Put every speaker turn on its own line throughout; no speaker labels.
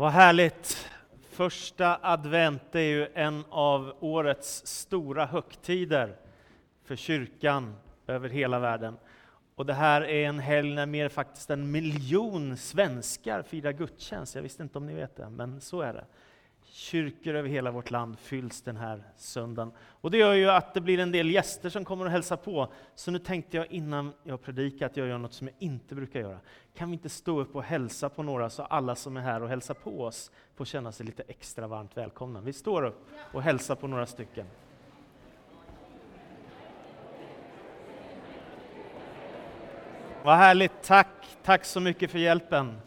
Vad härligt! Första advent är ju en av årets stora högtider för kyrkan över hela världen. Och det här är en helg när mer faktiskt en miljon svenskar firar gudstjänst. Jag visste inte om ni vet det, men så är det. Kyrkor över hela vårt land fylls den här söndagen. Och det gör ju att det blir en del gäster som kommer och hälsa på. Så nu tänkte jag innan jag predikar att jag gör något som jag inte brukar göra. Kan vi inte stå upp och hälsa på några så alla som är här och hälsar på oss får känna sig lite extra varmt välkomna. Vi står upp och hälsar på några stycken. Vad härligt, tack, tack så mycket för hjälpen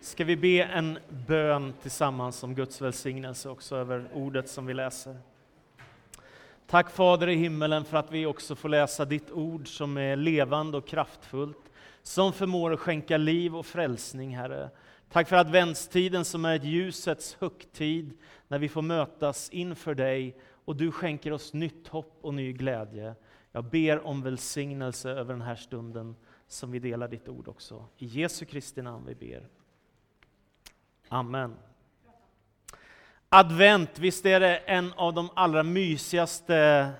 ska vi be en bön tillsammans om Guds välsignelse också över ordet som vi läser. Tack Fader i himmelen för att vi också får läsa ditt ord som är levande och kraftfullt, som förmår att skänka liv och frälsning, Herre. Tack för adventstiden som är ett ljusets högtid, när vi får mötas inför dig och du skänker oss nytt hopp och ny glädje. Jag ber om välsignelse över den här stunden som vi delar ditt ord också. I Jesu Kristi namn vi ber. Amen. Advent, visst är det en av de allra mysigaste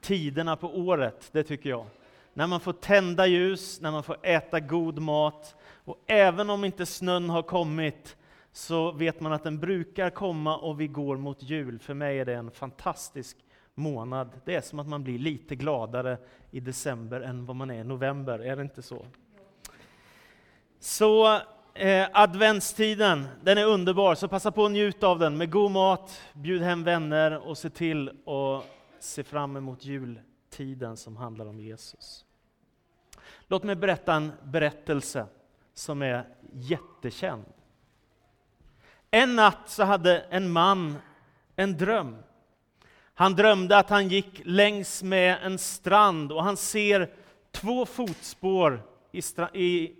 tiderna på året, det tycker jag. När man får tända ljus, när man får äta god mat. Och även om inte snön har kommit, så vet man att den brukar komma och vi går mot jul. För mig är det en fantastisk månad. Det är som att man blir lite gladare i december än vad man är i november, är det inte så? Så Eh, adventstiden, den är underbar, så passa på att njuta av den med god mat, bjud hem vänner och se till att se fram emot jultiden som handlar om Jesus. Låt mig berätta en berättelse som är jättekänd. En natt så hade en man en dröm. Han drömde att han gick längs med en strand och han ser två fotspår i, i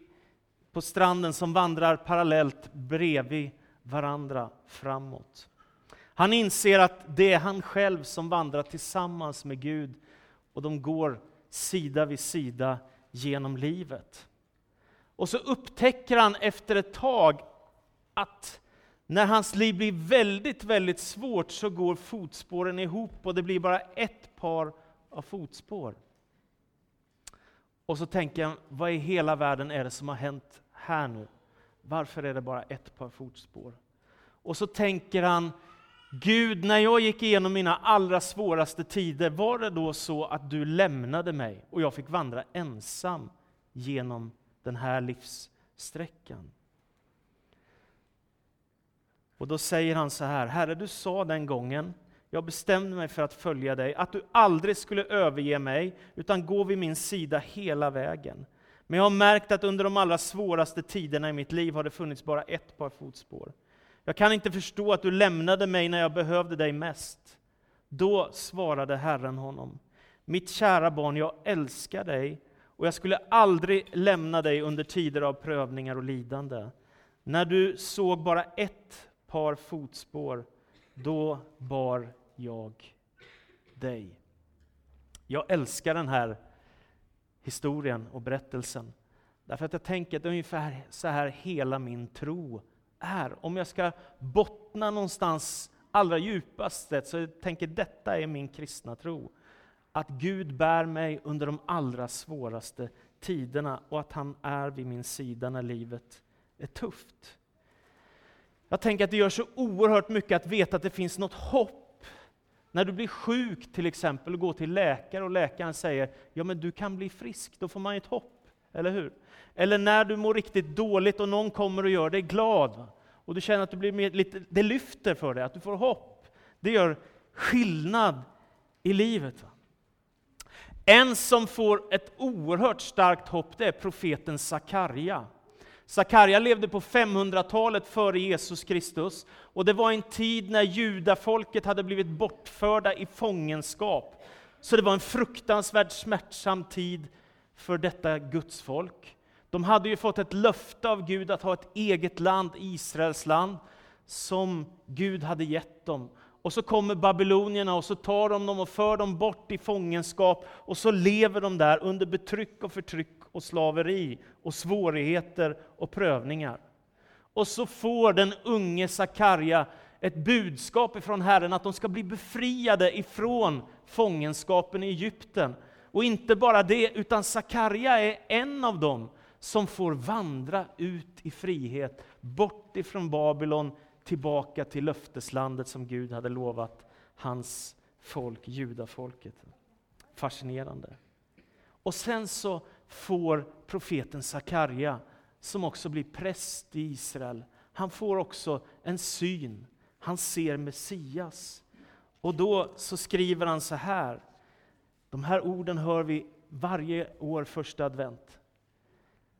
på stranden som vandrar parallellt bredvid varandra framåt. Han inser att det är han själv som vandrar tillsammans med Gud och de går sida vid sida genom livet. Och så upptäcker han efter ett tag att när hans liv blir väldigt, väldigt svårt så går fotspåren ihop och det blir bara ett par av fotspår. Och så tänker han, vad i hela världen är det som har hänt här nu? Varför är det bara ett par fotspår? Och så tänker han, Gud, när jag gick igenom mina allra svåraste tider, var det då så att du lämnade mig och jag fick vandra ensam genom den här livssträckan? Och då säger han så här, Herre du sa den gången, jag bestämde mig för att följa dig, att du aldrig skulle överge mig, utan gå vid min sida hela vägen. Men jag har märkt att under de allra svåraste tiderna i mitt liv har det funnits bara ett par fotspår. Jag kan inte förstå att du lämnade mig när jag behövde dig mest. Då svarade Herren honom, mitt kära barn, jag älskar dig och jag skulle aldrig lämna dig under tider av prövningar och lidande. När du såg bara ett par fotspår, då bar jag dig. Jag älskar den här historien och berättelsen. Därför att jag tänker att det är ungefär så här hela min tro är. Om jag ska bottna någonstans allra djupast så jag tänker detta är min kristna tro. Att Gud bär mig under de allra svåraste tiderna och att han är vid min sida när livet är tufft. Jag tänker att det gör så oerhört mycket att veta att det finns något hopp när du blir sjuk till exempel och går till läkare och läkaren säger ja men du kan bli frisk, då får man ett hopp, eller hur? Eller när du mår riktigt dåligt och någon kommer och gör dig glad och du känner att du blir mer, lite, det lyfter för dig, att du får hopp. Det gör skillnad i livet. En som får ett oerhört starkt hopp, det är profeten Sakarja. Sakarja levde på 500-talet före Jesus Kristus och det var en tid när judafolket hade blivit bortförda i fångenskap. Så det var en fruktansvärt smärtsam tid för detta Guds folk. De hade ju fått ett löfte av Gud att ha ett eget land, Israels land, som Gud hade gett dem. Och så kommer babylonierna och så tar de dem och för dem bort i fångenskap och så lever de där under betryck och förtryck och slaveri och svårigheter och prövningar. Och så får den unge Sakarja ett budskap ifrån Herren att de ska bli befriade ifrån fångenskapen i Egypten. Och inte bara det, utan Sakarja är en av dem som får vandra ut i frihet, bort ifrån Babylon, tillbaka till löfteslandet som Gud hade lovat hans folk, judafolket. Fascinerande. Och sen så får profeten Sakarja, som också blir präst i Israel, han får också en syn. Han ser Messias. Och då så skriver han så här, de här orden hör vi varje år första advent.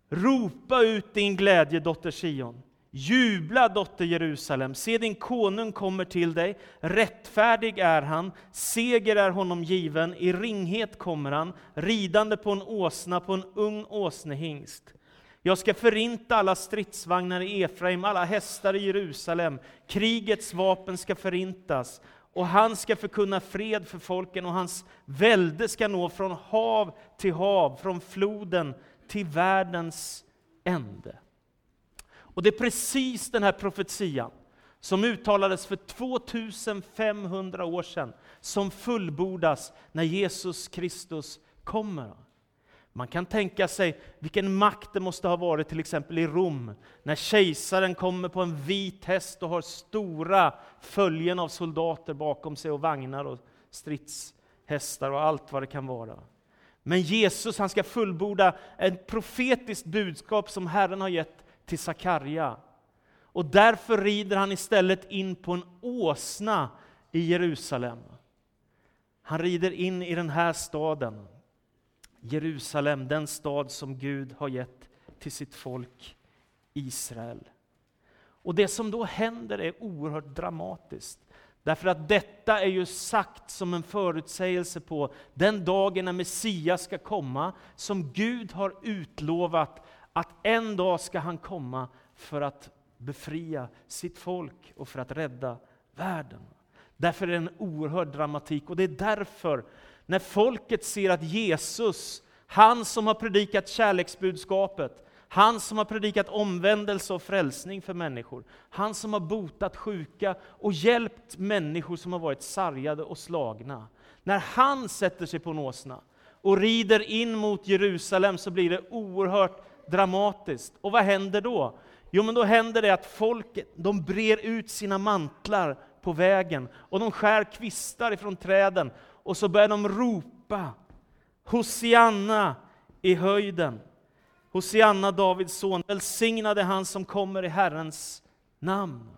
Ropa ut din glädje, dotter Sion. Jubla, dotter Jerusalem. Se, din konung kommer till dig. Rättfärdig är han, seger är honom given. I ringhet kommer han, ridande på en åsna, på en ung åsnehingst. Jag ska förinta alla stridsvagnar i Efraim, alla hästar i Jerusalem. Krigets vapen ska förintas, och han ska förkunna fred för folken, och hans välde ska nå från hav till hav, från floden till världens ände. Och det är precis den här profetian som uttalades för 2500 år sedan, som fullbordas när Jesus Kristus kommer. Man kan tänka sig vilken makt det måste ha varit till exempel i Rom, när kejsaren kommer på en vit häst och har stora följen av soldater bakom sig och vagnar och stridshästar och allt vad det kan vara. Men Jesus han ska fullborda ett profetiskt budskap som Herren har gett till Sakarja. Och därför rider han istället in på en åsna i Jerusalem. Han rider in i den här staden, Jerusalem, den stad som Gud har gett till sitt folk Israel. Och det som då händer är oerhört dramatiskt. Därför att detta är ju sagt som en förutsägelse på den dagen när Messias ska komma, som Gud har utlovat att en dag ska han komma för att befria sitt folk och för att rädda världen. Därför är det en oerhörd dramatik och det är därför, när folket ser att Jesus, han som har predikat kärleksbudskapet, han som har predikat omvändelse och frälsning för människor. Han som har botat sjuka och hjälpt människor som har varit sargade och slagna. När han sätter sig på en åsna och rider in mot Jerusalem så blir det oerhört dramatiskt. Och vad händer då? Jo, men då händer det att folk de brer ut sina mantlar på vägen och de skär kvistar ifrån träden och så börjar de ropa Hosianna i höjden. Hosianna, Davids son, välsignade han som kommer i Herrens namn.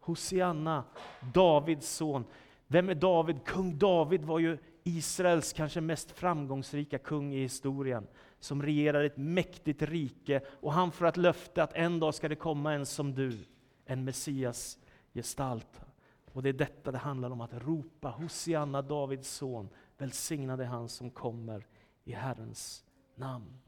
Hosianna, Davids son. Vem är David? Kung David var ju Israels kanske mest framgångsrika kung i historien, som regerar ett mäktigt rike, och han får ett löfte att en dag ska det komma en som du, en Messias gestalt. Och det är detta det handlar om, att ropa Hosianna, Davids son, välsignade han som kommer i Herrens namn.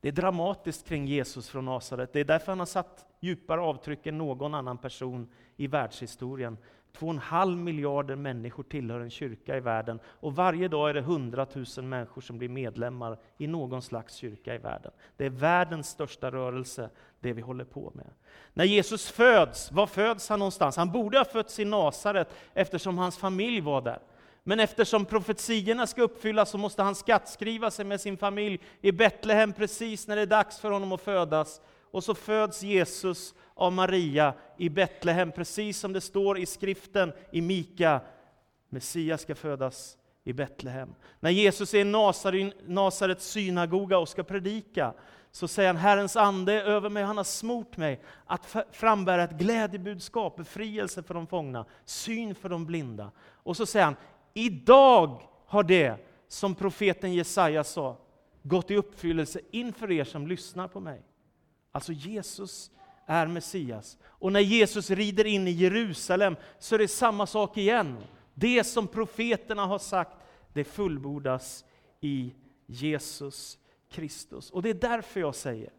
Det är dramatiskt kring Jesus från Nasaret. Det är därför han har satt djupare avtryck än någon annan person i världshistorien. Två och en halv miljarder människor tillhör en kyrka i världen och varje dag är det 100 000 människor som blir medlemmar i någon slags kyrka i världen. Det är världens största rörelse, det vi håller på med. När Jesus föds, var föds han någonstans? Han borde ha fötts i Nasaret eftersom hans familj var där. Men eftersom profetiorna ska uppfyllas så måste han skattskriva sig med sin familj i Betlehem precis när det är dags för honom att födas. Och så föds Jesus av Maria i Betlehem, precis som det står i skriften i Mika. Messias ska födas i Betlehem. När Jesus är i Nasarets synagoga och ska predika, så säger han, Herrens ande är över mig, han har smort mig att frambära ett glädjebudskap, befrielse för de fångna, syn för de blinda. Och så säger han, Idag har det som profeten Jesaja sa gått i uppfyllelse inför er som lyssnar på mig. Alltså Jesus är Messias. Och när Jesus rider in i Jerusalem så är det samma sak igen. Det som profeterna har sagt, det fullbordas i Jesus Kristus. Och det är därför jag säger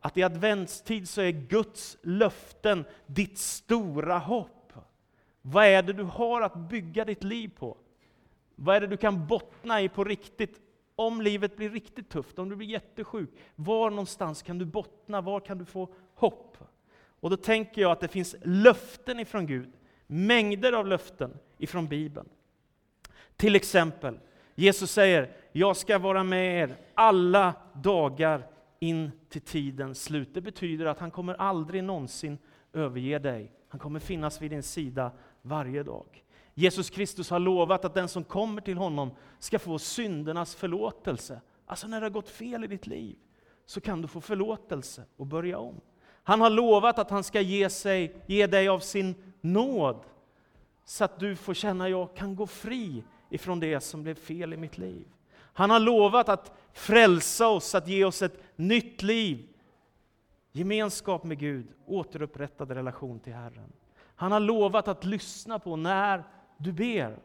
att i adventstid så är Guds löften ditt stora hopp. Vad är det du har att bygga ditt liv på? Vad är det du kan bottna i på riktigt? Om livet blir riktigt tufft, om du blir jättesjuk, var någonstans kan du bottna? Var kan du få hopp? Och då tänker jag att det finns löften ifrån Gud, mängder av löften ifrån Bibeln. Till exempel, Jesus säger, jag ska vara med er alla dagar in till tidens slut. Det betyder att han kommer aldrig någonsin överge dig. Han kommer finnas vid din sida varje dag. Jesus Kristus har lovat att den som kommer till honom ska få syndernas förlåtelse. Alltså när det har gått fel i ditt liv, så kan du få förlåtelse och börja om. Han har lovat att han ska ge, sig, ge dig av sin nåd, så att du får känna att jag kan gå fri ifrån det som blev fel i mitt liv. Han har lovat att frälsa oss, att ge oss ett nytt liv. Gemenskap med Gud, återupprättad relation till Herren. Han har lovat att lyssna på när du ber.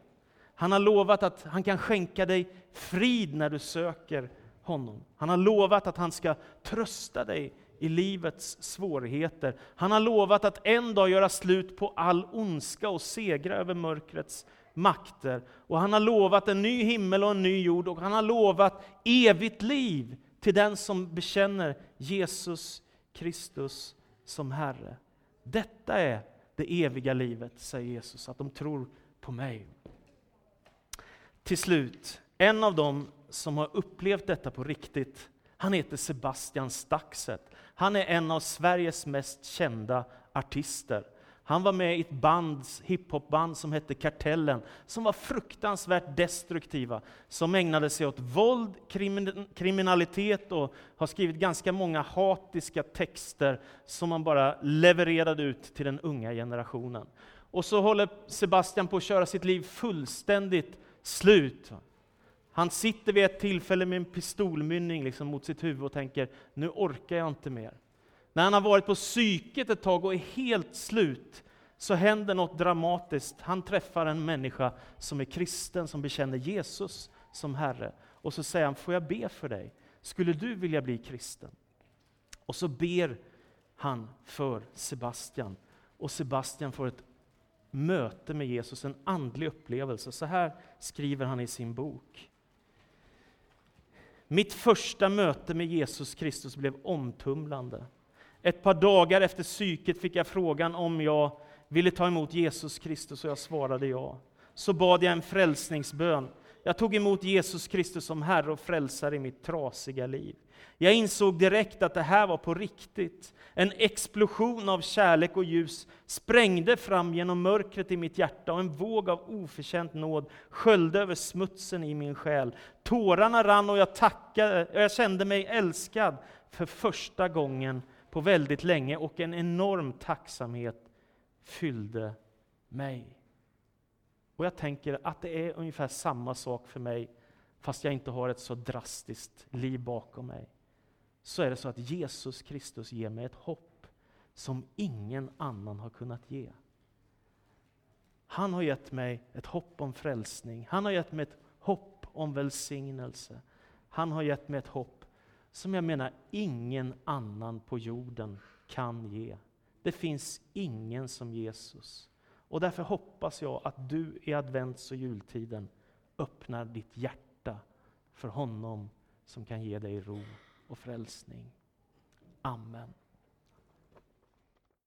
Han har lovat att han kan skänka dig frid när du söker honom. Han har lovat att han ska trösta dig i livets svårigheter. Han har lovat att en dag göra slut på all ondska och segra över mörkrets makter. Och han har lovat en ny himmel och en ny jord och han har lovat evigt liv till den som bekänner Jesus Kristus som Herre. Detta är det eviga livet, säger Jesus, att de tror på mig. Till slut, en av dem som har upplevt detta på riktigt, han heter Sebastian Staxet. Han är en av Sveriges mest kända artister. Han var med i ett band, hiphopband som hette Kartellen, som var fruktansvärt destruktiva, som ägnade sig åt våld, kriminalitet och har skrivit ganska många hatiska texter som man bara levererade ut till den unga generationen. Och så håller Sebastian på att köra sitt liv fullständigt slut. Han sitter vid ett tillfälle med en pistolmynning liksom mot sitt huvud och tänker, nu orkar jag inte mer. När han har varit på psyket ett tag och är helt slut, så händer något dramatiskt. Han träffar en människa som är kristen, som bekänner Jesus som Herre. Och så säger han, får jag be för dig? Skulle du vilja bli kristen? Och så ber han för Sebastian. Och Sebastian får ett möte med Jesus, en andlig upplevelse. Så här skriver han i sin bok. Mitt första möte med Jesus Kristus blev omtumlande. Ett par dagar efter psyket fick jag frågan om jag ville ta emot Jesus Kristus och jag svarade ja. Så bad jag en frälsningsbön. Jag tog emot Jesus Kristus som Herre och Frälsare i mitt trasiga liv. Jag insåg direkt att det här var på riktigt. En explosion av kärlek och ljus sprängde fram genom mörkret i mitt hjärta och en våg av oförtjänt nåd sköljde över smutsen i min själ. Tårarna rann och jag tackade, och jag kände mig älskad för första gången på väldigt länge och en enorm tacksamhet fyllde mig. Och jag tänker att det är ungefär samma sak för mig, fast jag inte har ett så drastiskt liv bakom mig. Så är det så att Jesus Kristus ger mig ett hopp som ingen annan har kunnat ge. Han har gett mig ett hopp om frälsning. Han har gett mig ett hopp om välsignelse. Han har gett mig ett hopp som jag menar ingen annan på jorden kan ge. Det finns ingen som Jesus. Och därför hoppas jag att du i advents och jultiden öppnar ditt hjärta för honom som kan ge dig ro och frälsning. Amen.